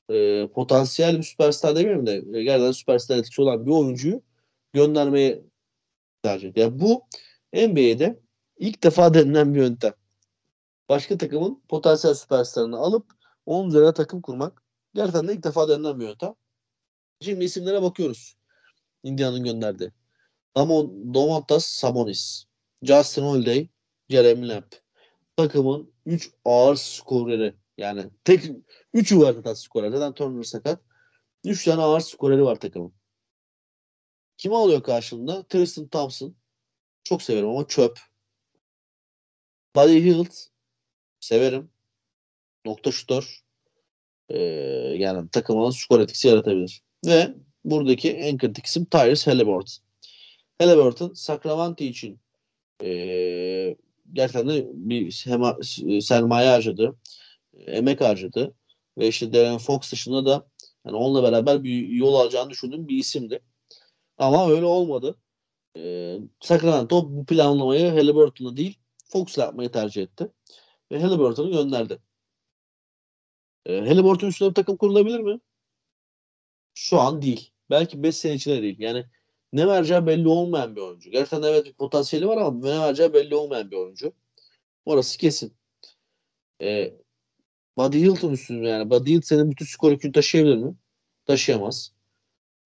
Speaker 2: e, potansiyel bir süperstar demeyeyim de e, gerçekten süperstar etkisi olan bir oyuncuyu göndermeye tercih etti. Yani bu NBA'de ilk defa denilen bir yöntem. Başka takımın potansiyel süperstarını alıp onun üzerine takım kurmak gerçekten de ilk defa denilen bir yöntem. Şimdi isimlere bakıyoruz. Indiana'nın gönderdi. Damon, Domantas Sabonis, Justin Holiday, Jeremy Lamb. Takımın 3 ağır skoreri. Yani tek 3'ü var zaten skorer. Zaten Turner sakat. 3 tane ağır skoreri var takımın. Kim alıyor karşılığında? Tristan Thompson. Çok severim ama çöp. Buddy Hield. Severim. Nokta şutör. Ee, yani takıma skor etkisi yaratabilir. Ve buradaki en kritik isim Tyrese Halliburton. Halliburton Sacramento için e, gerçekten de bir sermaye harcadı. Emek harcadı. Ve işte Darren Fox dışında da yani onunla beraber bir yol alacağını düşündüğüm bir isimdi. Ama öyle olmadı. E, Sacramento bu planlamayı Halliburton'la değil Fox'la yapmayı tercih etti. Ve Halliburton'u gönderdi. E, Halliburton üstüne bir takım kurulabilir mi? Şu an değil. Belki 5 sene içinde değil. Yani ne vereceği belli olmayan bir oyuncu. Gerçekten evet bir potansiyeli var ama ne vereceği belli olmayan bir oyuncu. Orası kesin. E, Buddy Hilton üstünde yani. Buddy Hilton senin bütün skor yükünü taşıyabilir mi? Taşıyamaz.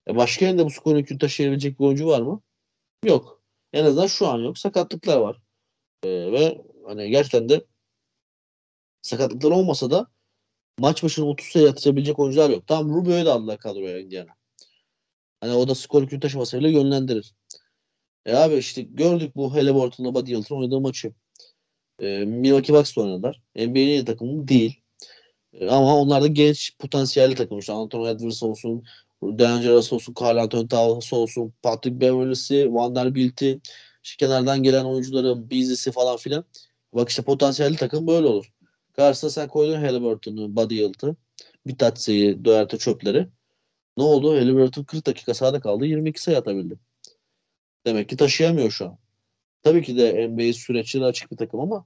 Speaker 2: E başka yerinde bu skor yükünü taşıyabilecek bir oyuncu var mı? Yok. En azından şu an yok. Sakatlıklar var. E, ve hani gerçekten de sakatlıklar olmasa da maç başına 30 sayı atabilecek oyuncular yok. Tamam Rubio'yu da aldılar kadroya Indiana. Hani o da skor yükünü taşımasıyla yönlendirir. E abi işte gördük bu Halliburton'la Buddy Hilton oynadığı maçı. E, Milwaukee Bucks'la oynadılar. NBA'nin takımı değil. Ama onlar da genç potansiyelli takım. İşte Anthony Edwards olsun, D'Angelo olsun, Carl Anthony Towns olsun, Patrick Beverly'si, Vanderbilt'i, işte kenardan gelen oyuncuların Beasley'si falan filan. Bak işte potansiyelli takım böyle olur. Karşısına sen koydun Halliburton'u, Buddy Hield'ı, Bitatse'yi, Doert'e çöpleri. Ne oldu? Halliburton 40 dakika sahada kaldı. 22 sayı atabildi. Demek ki taşıyamıyor şu an. Tabii ki de NBA süreçleri açık bir takım ama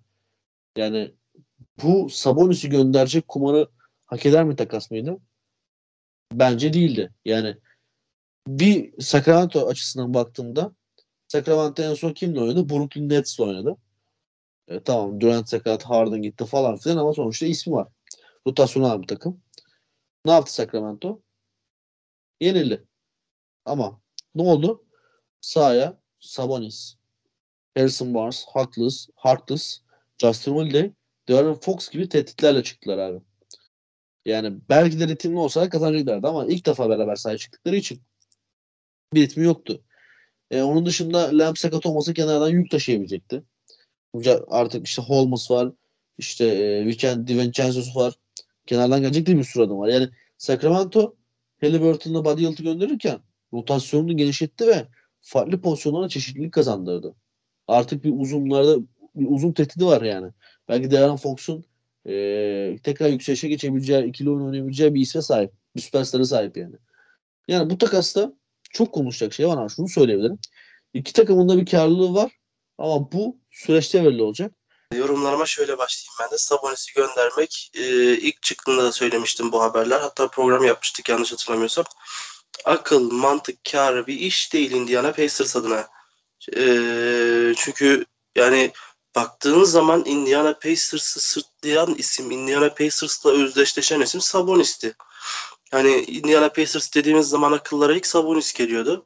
Speaker 2: yani bu Sabonis'i gönderecek kumarı hak eder mi takas mıydı? Bence değildi. Yani bir Sacramento açısından baktığımda Sacramento en son kimle oynadı? Brooklyn Nets'le oynadı. E, tamam Durant sakat, Harden gitti falan filan ama sonuçta ismi var. Rotasyonel bir takım. Ne yaptı Sacramento? Yenildi. Ama ne oldu? Sahaya Sabonis, Harrison Barnes, Harkless, Harkless, Justin Holiday, Darren Fox gibi tehditlerle çıktılar abi. Yani belki de ritimli olsa kazanacaklardı ama ilk defa beraber sahaya çıktıkları için bir ritmi yoktu. E, onun dışında Lamb sakat olmasa kenardan yük taşıyabilecekti. Artık işte Holmes var. işte e, Vincenzo var. Kenardan gelecek değil bir sürü adam var. Yani Sacramento Halliburton'la Buddy Hield'ı gönderirken rotasyonunu genişletti ve farklı pozisyonlara çeşitlilik kazandırdı. Artık bir uzunlarda bir uzun tehdidi var yani. Belki Darren Fox'un e, tekrar yükselişe geçebileceği, ikili oyun oynayabileceği bir isme sahip. Bir süperstarı sahip yani. Yani bu takasta çok konuşacak şey var ama şunu söyleyebilirim. İki takımın da bir karlılığı var ama bu süreçte belli olacak.
Speaker 1: Yorumlarıma şöyle başlayayım ben de. Sabonis'i göndermek e, ilk çıktığında da söylemiştim bu haberler. Hatta program yapmıştık yanlış hatırlamıyorsam. Akıl, mantık, kar bir iş değil Indiana Pacers adına. E, çünkü yani baktığınız zaman Indiana Pacers'ı sırtlayan isim, Indiana Pacers'la özdeşleşen isim Sabonis'ti. Yani Indiana Pacers dediğimiz zaman akıllara ilk Sabonis geliyordu.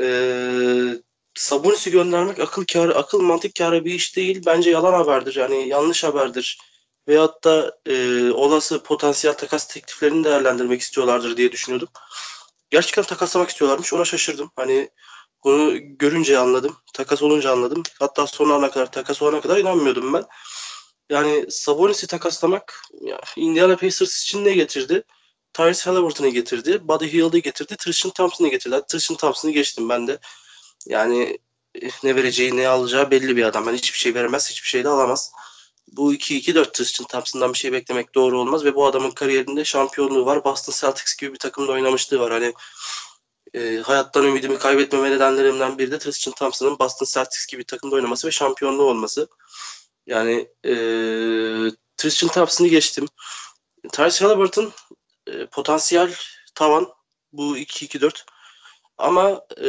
Speaker 1: Ee, Sabonis'i göndermek akıl kârı, akıl mantık kârı bir iş değil. Bence yalan haberdir. Yani yanlış haberdir. Veyahut da e, olası potansiyel takas tekliflerini değerlendirmek istiyorlardır diye düşünüyordum. Gerçekten takaslamak istiyorlarmış. Ona şaşırdım. Hani bunu görünce anladım. Takas olunca anladım. Hatta son ana kadar takas olana kadar inanmıyordum ben. Yani Sabonis'i takaslamak ya, Indiana Pacers için ne getirdi? Tyrese Halliburton'ı getirdi. Buddy Hield'i getirdi. Tristan Thompson'ı getirdi. Tristan Thompson'ı geçtim ben de. Yani eh, ne vereceği ne alacağı belli bir adam. Yani hiçbir şey veremez, hiçbir şey de alamaz. Bu 2-2-4 Tristan Thompson'dan bir şey beklemek doğru olmaz ve bu adamın kariyerinde şampiyonluğu var. Boston Celtics gibi bir takımda oynamışlığı var. Hani e, hayattan ümidimi kaybetmeme nedenlerimden biri de Tristan Thompson'ın Boston Celtics gibi bir takımda oynaması ve şampiyonluğu olması. Yani e, Tristan Thompson'ı geçtim. Tyrese Halliburton e, potansiyel tavan bu 2-2-4 ama e,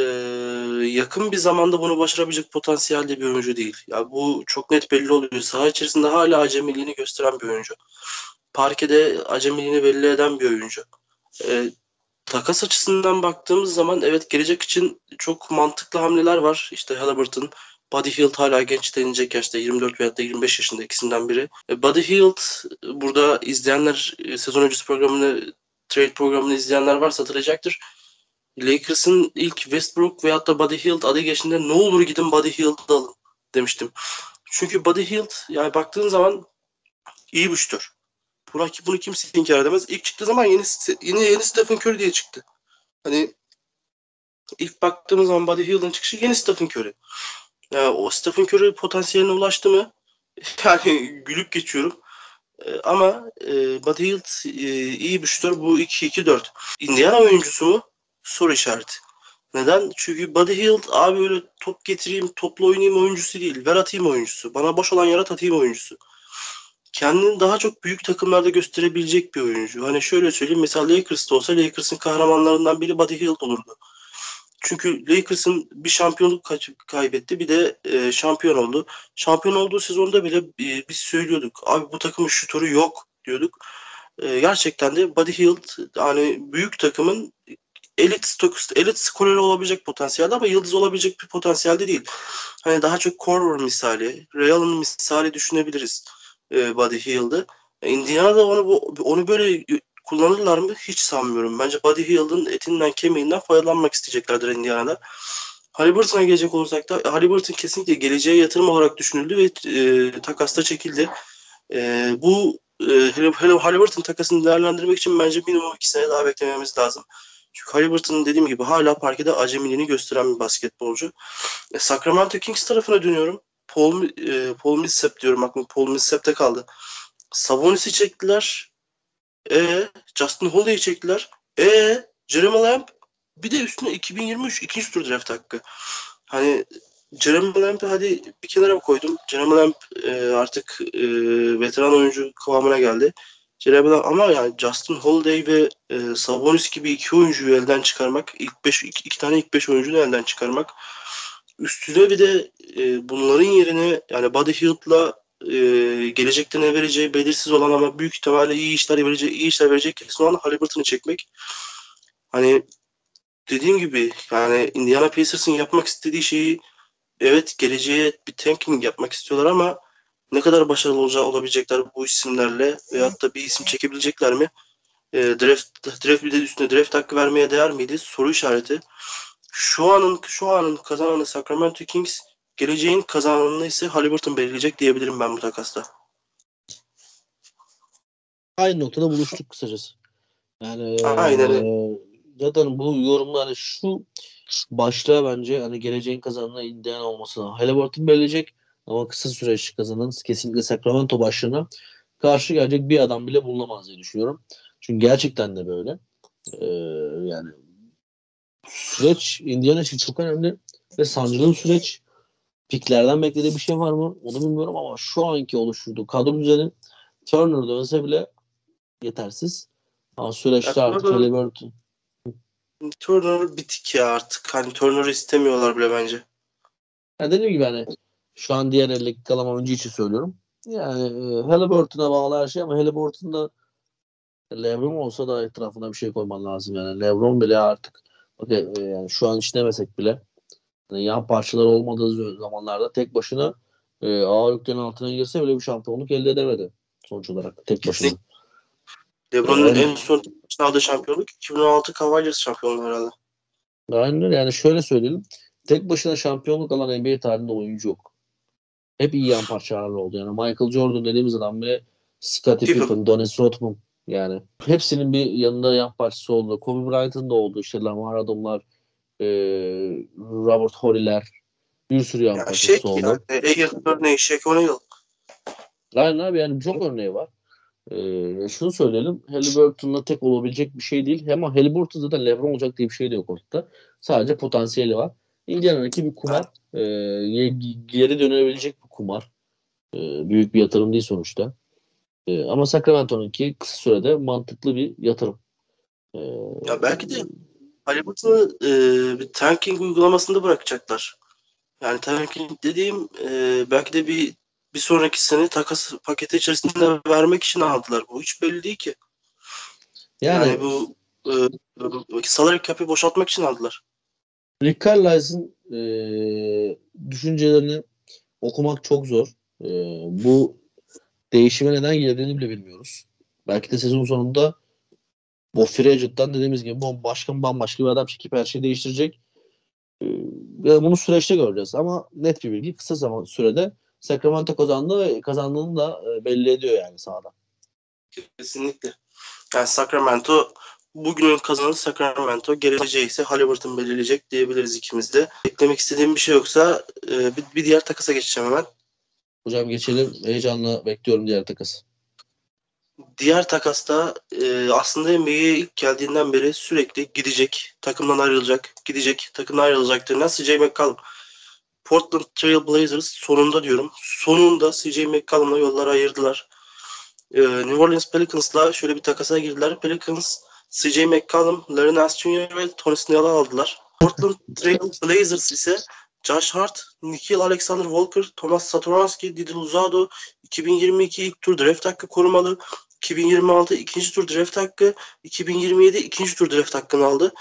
Speaker 1: yakın bir zamanda bunu başarabilecek potansiyelde bir oyuncu değil. Ya yani bu çok net belli oluyor. Saha içerisinde hala acemiliğini gösteren bir oyuncu. Parkede acemiliğini belli eden bir oyuncu. E, takas açısından baktığımız zaman evet gelecek için çok mantıklı hamleler var. İşte Halliburton, Buddy Hield hala genç denilecek yaşta 24 veya da 25 yaşında ikisinden biri. E, Buddy Hield burada izleyenler e, sezon öncesi programını trade programını izleyenler varsa hatırlayacaktır. Lakers'ın ilk Westbrook veyahut da Buddy Hield adı geçtiğinde ne olur gidin Buddy Hield'ı alın demiştim. Çünkü Buddy Hield yani baktığın zaman iyi bir şutör. Bu rakip bunu kimse inkar edemez. İlk çıktığı zaman yeni yeni, yeni Stephen Curry diye çıktı. Hani ilk baktığımız zaman Buddy Hield'ın çıkışı yeni Stephen Curry. Yani o Stephen Curry potansiyeline ulaştı mı? Yani gülüp geçiyorum. Ee, ama e, Buddy Hield e, iyi bir şutör. Bu 2-2-4. Indiana oyuncusu mu? Soru işareti. Neden? Çünkü Buddy Hield abi öyle top getireyim, toplu oynayayım oyuncusu değil. Ver atayım oyuncusu. Bana boş olan yarat atayım oyuncusu. Kendini daha çok büyük takımlarda gösterebilecek bir oyuncu. Hani şöyle söyleyeyim. Mesela Lakers'ta olsa Lakers'ın kahramanlarından biri Buddy Hield olurdu. Çünkü Lakers'ın bir şampiyonluk kaybetti bir de e, şampiyon oldu. Şampiyon olduğu sezonda bile e, biz söylüyorduk. Abi bu takımın şutörü yok diyorduk. E, gerçekten de Buddy Hield yani büyük takımın elit elit skoreri olabilecek potansiyelde ama yıldız olabilecek bir potansiyelde değil. Hani daha çok Corver misali, Real'ın misali düşünebiliriz e, Buddy Hield'ı. Indiana'da onu onu böyle kullanırlar mı? Hiç sanmıyorum. Bence Buddy Hield'ın etinden kemiğinden faydalanmak isteyeceklerdir Indiana'da. Halliburton'a gelecek olursak da Halliburton kesinlikle geleceğe yatırım olarak düşünüldü ve e, takasta çekildi. E, bu e, Halliburton takasını değerlendirmek için bence minimum iki sene daha beklememiz lazım. Çünkü Halliburton'un dediğim gibi hala parkede acemiliğini gösteren bir basketbolcu. E, Sacramento Kings tarafına dönüyorum. Paul, e, Paul Millsap diyorum aklım Paul Millsap'te kaldı. Sabonis'i çektiler. E Justin Holiday'i çektiler. E Jeremy Lamb bir de üstüne 2023 ikinci tur draft hakkı. Hani Jeremy Lamb'ı hadi bir kenara koydum. Jeremy Lamb e, artık e, veteran oyuncu kıvamına geldi. Jeremy Lamb ama yani Justin Holiday ve e, Sabonis gibi iki oyuncuyu elden çıkarmak, ilk beş iki, iki tane ilk beş oyuncuyu elden çıkarmak. Üstüne bir de e, bunların yerine yani Buddy Hield'la e, gelecekte ne vereceği belirsiz olan ama büyük ihtimalle iyi işler verecek, iyi işler verecek kesin olan Halliburton'ı çekmek. Hani dediğim gibi yani Indiana Pacers'ın yapmak istediği şeyi evet geleceğe bir tanking yapmak istiyorlar ama ne kadar başarılı olacağı olabilecekler bu isimlerle veyahut da bir isim çekebilecekler mi? E, draft, draft bir de üstüne draft hakkı vermeye değer miydi? Soru işareti. Şu anın şu anın kazananı Sacramento Kings geleceğin kazananını ise Halliburton belirleyecek diyebilirim ben bu takasta.
Speaker 2: Aynı noktada buluştuk kısacası. Yani Aynen. E, zaten bu yorumlar hani şu başta bence hani geleceğin kazananı Indiana olması. Halliburton belirleyecek ama kısa süreç kazanan kesinlikle Sacramento başlığına karşı gelecek bir adam bile bulunamaz diye düşünüyorum. Çünkü gerçekten de böyle. Ee, yani süreç Indiana için çok önemli ve sancılı süreç. Piklerden beklediği bir şey var mı? Onu bilmiyorum ama şu anki oluşturduğu kadro düzeni Turner dönse bile yetersiz. Ama süreçte ya, artık Halliburton.
Speaker 1: Turner bitik ya artık. Hani Turner'ı istemiyorlar bile bence.
Speaker 2: Ya dediğim gibi hani şu an diğer eldeki kalan oyuncu için söylüyorum. Yani e, Halliburton'a bağlı her şey ama Halliburton'da LeBron olsa da etrafına bir şey koyman lazım yani. LeBron bile artık okay, e, yani şu an hiç demesek bile yani yan parçalar olmadığı zamanlarda tek başına e, ağır yüklerin altına girse bile bir şampiyonluk elde edemedi sonuç olarak tek başına.
Speaker 1: LeBron'un
Speaker 2: Yani-
Speaker 1: en son aldığı şampiyonluk 2016 Cavaliers şampiyonluğu herhalde.
Speaker 2: Aynen öyle. Yani şöyle söyleyelim. Tek başına şampiyonluk alan NBA tarihinde oyuncu yok. Hep iyi yan parçalarla oldu. Yani Michael Jordan dediğimiz adam bile Scottie
Speaker 1: Pippen.
Speaker 2: Pippen, Dennis Rodman yani hepsinin bir yanında yan parçası oldu. Kobe Bryant'ın da oldu. İşte Lamar Adamlar, e, Robert Horry'ler bir sürü yan
Speaker 1: Yani
Speaker 2: parçası
Speaker 1: şey
Speaker 2: oldu.
Speaker 1: ya, Ayer örneği Shaq O'Neal.
Speaker 2: Aynen abi yani çok örneği var. Ee, şunu söyleyelim. Halliburton'la tek olabilecek bir şey değil. Ama Halliburton zaten LeBron olacak diye bir şey de yok ortada. Sadece potansiyeli var. Indiana'daki bir kumar. Ye- geri dönebilecek bir kumar. Ee, büyük bir yatırım değil sonuçta. Ee, ama Sacramento'nunki kısa sürede mantıklı bir yatırım. Ee,
Speaker 1: Ya belki de Halliburton'u e, bir tanking uygulamasında bırakacaklar. Yani tanking dediğim e, belki de bir bir sonraki sene takas paketi içerisinde vermek için aldılar. Bu hiç belli değil ki.
Speaker 2: yani,
Speaker 1: Yani, bu e, salary cap'i boşaltmak için aldılar.
Speaker 2: Rick Carlisle'ın e, düşüncelerini okumak çok zor. E, bu değişime neden geldiğini bile bilmiyoruz. Belki de sezon sonunda bu free agent'tan dediğimiz gibi bu başkan bambaşka bir adam çekip her şeyi değiştirecek. E, ve bunu süreçte göreceğiz. Ama net bir bilgi kısa zaman sürede Sacramento kazandı ve kazandığını da e, belli ediyor yani sahada.
Speaker 1: Kesinlikle. Yani Sacramento bugünün kazananı Sacramento, geleceği ise Halliburton belirleyecek diyebiliriz ikimiz de. Eklemek istediğim bir şey yoksa e, bir diğer takasa geçeceğim hemen.
Speaker 2: Hocam geçelim. Heyecanla bekliyorum diğer takası.
Speaker 1: Diğer takasta e, aslında NBA'ye ilk geldiğinden beri sürekli gidecek, takımdan ayrılacak, gidecek, takımdan ayrılacak denilen CJ McCollum. Portland Trail Blazers sonunda diyorum. Sonunda CJ McCollum'la yolları ayırdılar. E, New Orleans Pelicans'la şöyle bir takasa girdiler. Pelicans, CJ McCollum, Larry Nance Jr. ve Tony Snell'ı aldılar. Portland Trail Blazers ise Josh Hart, Nikhil Alexander Walker, Thomas Satoransky, Didi Luzado, 2022 ilk tur draft hakkı korumalı. 2026 ikinci tur draft hakkı, 2027 ikinci tur draft hakkını aldı.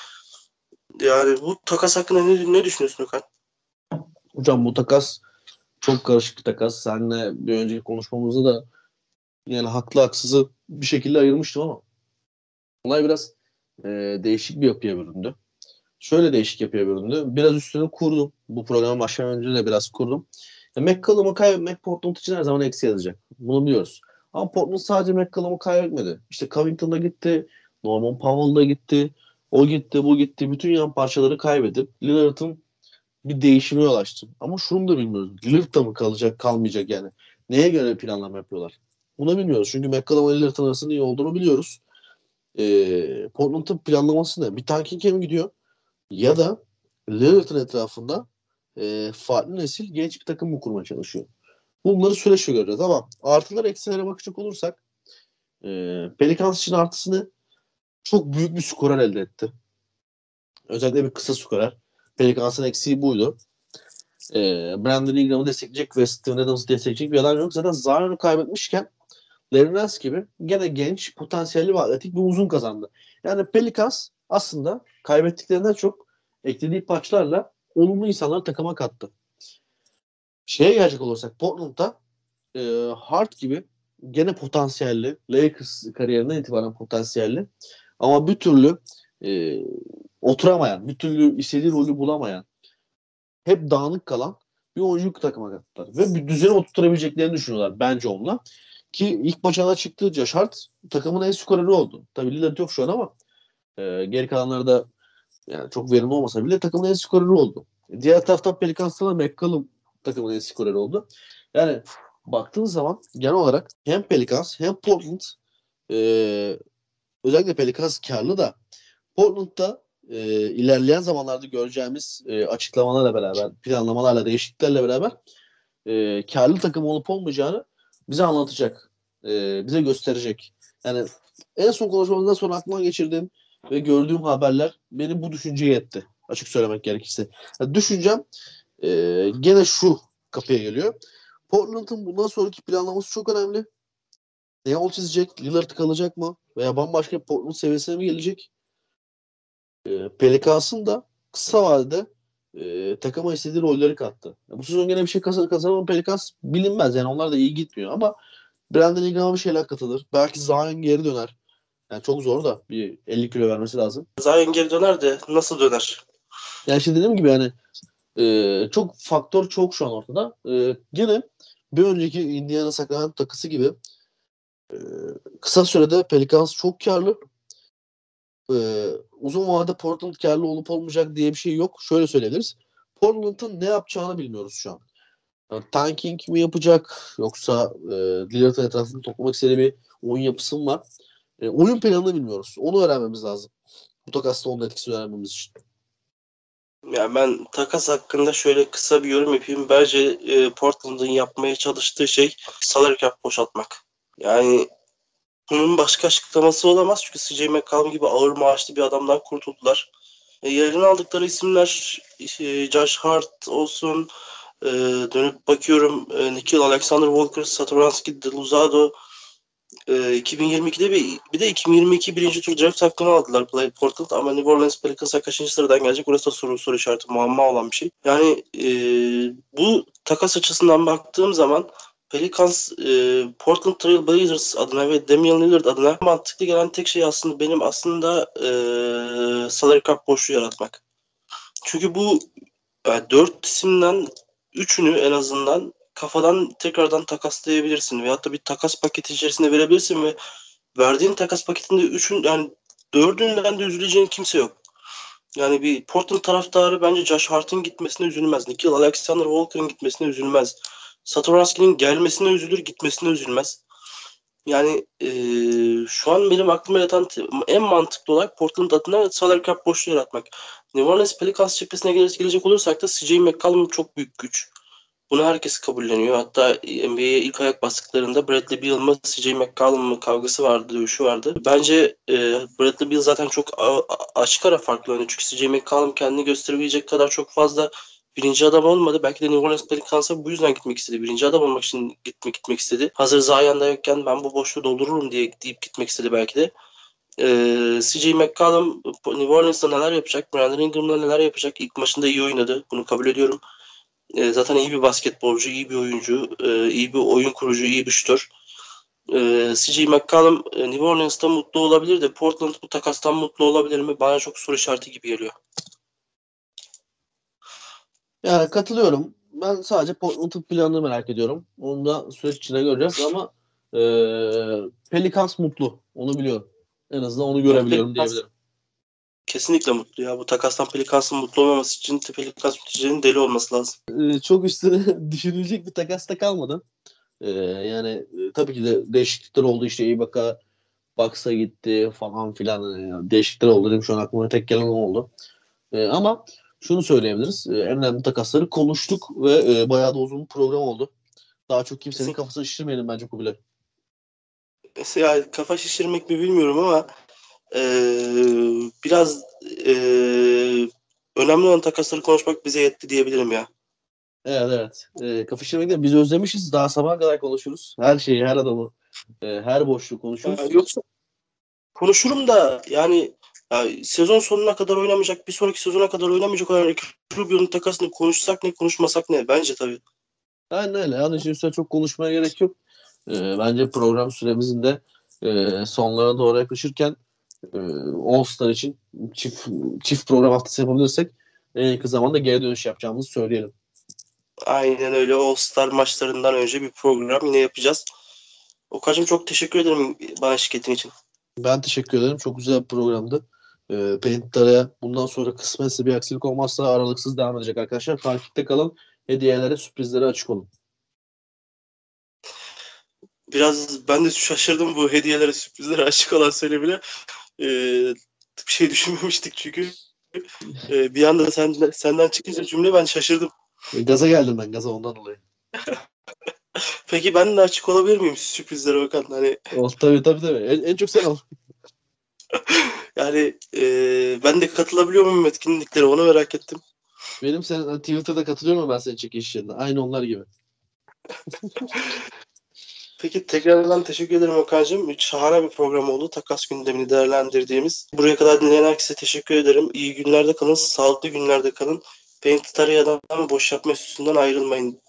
Speaker 1: Yani bu takas hakkında ne, ne düşünüyorsun Okan?
Speaker 2: Hocam bu takas çok karışık bir takas. Seninle bir önceki konuşmamızda da yani haklı haksızı bir şekilde ayırmıştım ama olay biraz e, değişik bir yapıya büründü. Şöyle değişik yapıya büründü. Biraz üstüne kurdum. Bu programa başlamadan önce de biraz kurdum. Ya McCollum'u kaybetmek Portland için her zaman eksi yazacak. Bunu biliyoruz. Ama Portland sadece McCollum'u kaybetmedi. İşte Covington da gitti. Norman Powell da gitti. O gitti, bu gitti. Bütün yan parçaları kaybedip Lillard'ın bir değişime yol açtı. Ama şunu da bilmiyoruz. Lillard da mı kalacak, kalmayacak yani. Neye göre planlama yapıyorlar? Bunu bilmiyoruz. Çünkü McCollum ve Lillard'ın arasında iyi olduğunu biliyoruz. Ee, Portland'ın planlaması ne? Bir tanking'e mi gidiyor? Ya da Lillard'ın etrafında e, farklı nesil genç bir takım mı kurmaya çalışıyor? Bunları süreçte göreceğiz ama artılar eksilere bakacak olursak e, Pelicans için artısını çok büyük bir skorer elde etti. Özellikle bir kısa skorer. Pelicans'ın eksiği buydu. E, Brandon Ingram'ı destekleyecek ve Steven Adams'ı destekleyecek bir adam yok. Zaten Zion'u kaybetmişken Larry Nance gibi gene genç, potansiyelli ve atletik bir uzun kazandı. Yani Pelicans aslında kaybettiklerinden çok eklediği parçalarla olumlu insanları takıma kattı. Şeye gelecek olursak Portland'da e, Hart gibi gene potansiyelli, Lakers kariyerinden itibaren potansiyelli ama bir türlü e, oturamayan, bir türlü istediği rolü bulamayan, hep dağınık kalan bir oyuncu takıma kattılar. Ve bir düzeni oturtabileceklerini düşünüyorlar bence onunla. Ki ilk maçına çıktığı Josh Hart takımın en skoreri oldu. Tabii Lillard yok şu an ama e, geri kalanları da yani çok verimli olmasa bile takımın en skoreri oldu. Diğer taraftan Pelicans'ta da McCollum takımın en skoreri oldu. Yani baktığın zaman genel olarak hem Pelicans hem Portland e, özellikle Pelicans karlı da Portland'da e, ilerleyen zamanlarda göreceğimiz e, açıklamalarla beraber, planlamalarla, değişikliklerle beraber e, karlı takım olup olmayacağını bize anlatacak. E, bize gösterecek. Yani en son konuşmamızdan sonra aklıma geçirdiğim ve gördüğüm haberler beni bu düşünceye etti. Açık söylemek gerekirse. Yani düşüncem e, gene şu kapıya geliyor. Portland'ın bundan sonraki planlaması çok önemli. ne yol çizecek? Lillard kalacak mı? Veya bambaşka Portland seviyesine mi gelecek? E, Pelicans'ın da kısa vadede e, takıma istediği rolleri kattı. Bu sezon gene bir şey kazan kazanamayan Pelicans bilinmez. Yani onlar da iyi gitmiyor ama Brandon Ingram'a bir şeyler katılır. Belki Zion geri döner. Yani çok zor da bir 50 kilo vermesi lazım.
Speaker 1: Zion geri döner de nasıl döner?
Speaker 2: Yani şimdi dediğim gibi yani e, çok faktör çok şu an ortada. E, yine bir önceki Indiana Sacramento takısı gibi e, kısa sürede Pelicans çok karlı. E, uzun vadede Portland karlı olup olmayacak diye bir şey yok. Şöyle söyleyebiliriz. Portland'ın ne yapacağını bilmiyoruz şu an. Yani tanking mi yapacak yoksa e, Lillard'ın etrafını toplamak istediği bir oyun yapısı mı var? E, oyun planını bilmiyoruz. Onu öğrenmemiz lazım. Bu takasta onun etkisini öğrenmemiz için.
Speaker 1: Yani ben takas hakkında şöyle kısa bir yorum yapayım. Bence e, Portland'ın yapmaya çalıştığı şey salary cap boşaltmak. Yani bunun başka açıklaması olamaz. Çünkü CJ McCollum gibi ağır maaşlı bir adamdan kurtuldular. E, yerine aldıkları isimler e, Josh Hart olsun, e, dönüp bakıyorum e, Nikhil Alexander Walker, Satoransky, Deluzado, e, 2022'de bir, bir de 2022 birinci tur draft hakkını aldılar Play Portland ama New Orleans Pelicans'a kaçıncı sıradan gelecek orası da soru, soru işareti muamma olan bir şey. Yani e, bu takas açısından baktığım zaman Pelicans e, Portland Trail Blazers adına ve Damian Lillard adına mantıklı gelen tek şey aslında benim aslında e, salary cap boşluğu yaratmak. Çünkü bu yani dört isimden üçünü en azından kafadan tekrardan takaslayabilirsin veyahut da bir takas paketi içerisinde verebilirsin ve verdiğin takas paketinde üçün yani dördünden de üzüleceğin kimse yok. Yani bir Portland taraftarı bence Josh Hart'ın gitmesine üzülmez. Nikhil Alexander Walker'ın gitmesine üzülmez. Satoransky'nin gelmesine üzülür, gitmesine üzülmez. Yani e, şu an benim aklıma yatan en mantıklı olarak Portland adına salary cap boşluğu yaratmak. New Orleans Pelicans cephesine gelecek olursak da CJ McCollum çok büyük güç. Bunu herkes kabulleniyor. Hatta NBA'ye ilk ayak bastıklarında Bradley Beal mı CJ McCollum kavgası vardı, dövüşü vardı. Bence e, Bradley Beal zaten çok açık ara farklı oynuyor. Çünkü CJ McCollum kendini gösterebilecek kadar çok fazla birinci adam olmadı. Belki de New Orleans Pelicans'a bu yüzden gitmek istedi. Birinci adam olmak için gitmek gitmek istedi. Hazır Zion'da yokken ben bu boşluğu doldururum diye deyip gitmek istedi belki de. Ee, CJ McCollum New Orleans'ta neler yapacak? Brandon Ingram'la neler yapacak? İlk maçında iyi oynadı. Bunu kabul ediyorum. Ee, zaten iyi bir basketbolcu, iyi bir oyuncu, e, iyi bir oyun kurucu, iyi bir şütör. Ee, CJ McCollum e, New Orleans'ta mutlu olabilir de Portland bu takastan mutlu olabilir mi? Bana çok soru işareti gibi geliyor.
Speaker 2: Yani katılıyorum. Ben sadece Portland'ın planını merak ediyorum. Onu da süreç içinde göreceğiz ama e, Pelicans mutlu. Onu biliyorum. En azından onu görebiliyorum
Speaker 1: Pelicans-
Speaker 2: diyebilirim.
Speaker 1: Kesinlikle mutlu ya. Bu takastan Pelicans'ın mutlu olmaması için Pelicans yöneticilerinin deli olması lazım.
Speaker 2: E, çok üstüne düşünülecek bir takas da kalmadı. E, yani e, tabii ki de değişiklikler oldu. İşte Ibaka Bucks'a gitti falan filan. E, değişiklikler oldu. Benim şu an aklıma tek gelen o oldu. E, ama şunu söyleyebiliriz. E, en önemli takasları konuştuk ve e, bayağı da uzun bir program oldu. Daha çok kimsenin kafasını şişirmeyelim bence Kubilay.
Speaker 1: Ya kafa şişirmek mi bilmiyorum ama eee, biraz eee, önemli olan takasları konuşmak bize yetti diyebilirim ya.
Speaker 2: Evet evet. E, kafa şişirmek de biz özlemişiz. Daha sabaha kadar konuşuruz. Her şeyi, her adamı, e, her boşluğu konuşuruz.
Speaker 1: Ya yoksa konuşurum da yani ya sezon sonuna kadar oynamayacak, bir sonraki sezona kadar oynamayacak olan Rubio'nun takasını konuşsak ne, konuşmasak ne? Bence tabii.
Speaker 2: Aynen öyle. Yani şimdi çok konuşmaya gerek yok. Ee, bence program süremizin de e, sonlara doğru yaklaşırken e, All Star için çift, çift program haftası yapabilirsek en yakın zamanda geri dönüş yapacağımızı söyleyelim.
Speaker 1: Aynen öyle. All Star maçlarından önce bir program yine yapacağız. Okacığım çok teşekkür ederim bana şirketin için.
Speaker 2: Ben teşekkür ederim. Çok güzel bir programdı. Ee, Paint'lere bundan sonra kısmetse bir aksilik olmazsa aralıksız devam edecek arkadaşlar. Takipte kalın. Hediyelere, sürprizlere açık olun.
Speaker 1: Biraz ben de şaşırdım bu hediyelere, sürprizlere açık olan söylemine. Ee, bir şey düşünmemiştik çünkü. Ee, bir anda sen, senden çıkınca cümle ben şaşırdım.
Speaker 2: E, Gaza geldim ben gaza ondan dolayı.
Speaker 1: Peki ben de açık olabilir miyim sürprizlere bakan? Hani
Speaker 2: Ol, tabii tabii tabii. En, en çok sen ol.
Speaker 1: yani e, ben de katılabiliyor muyum etkinliklere onu merak ettim.
Speaker 2: Benim sen hani Twitter'da katılıyorum ama ben senin çekilişlerine. Aynı onlar gibi.
Speaker 1: Peki tekrardan teşekkür ederim Okan'cığım. Şahane bir program oldu. Takas gündemini değerlendirdiğimiz. Buraya kadar dinleyen herkese teşekkür ederim. İyi günlerde kalın, sağlıklı günlerde kalın. Paint Tarayadan boş yapma üstünden ayrılmayın.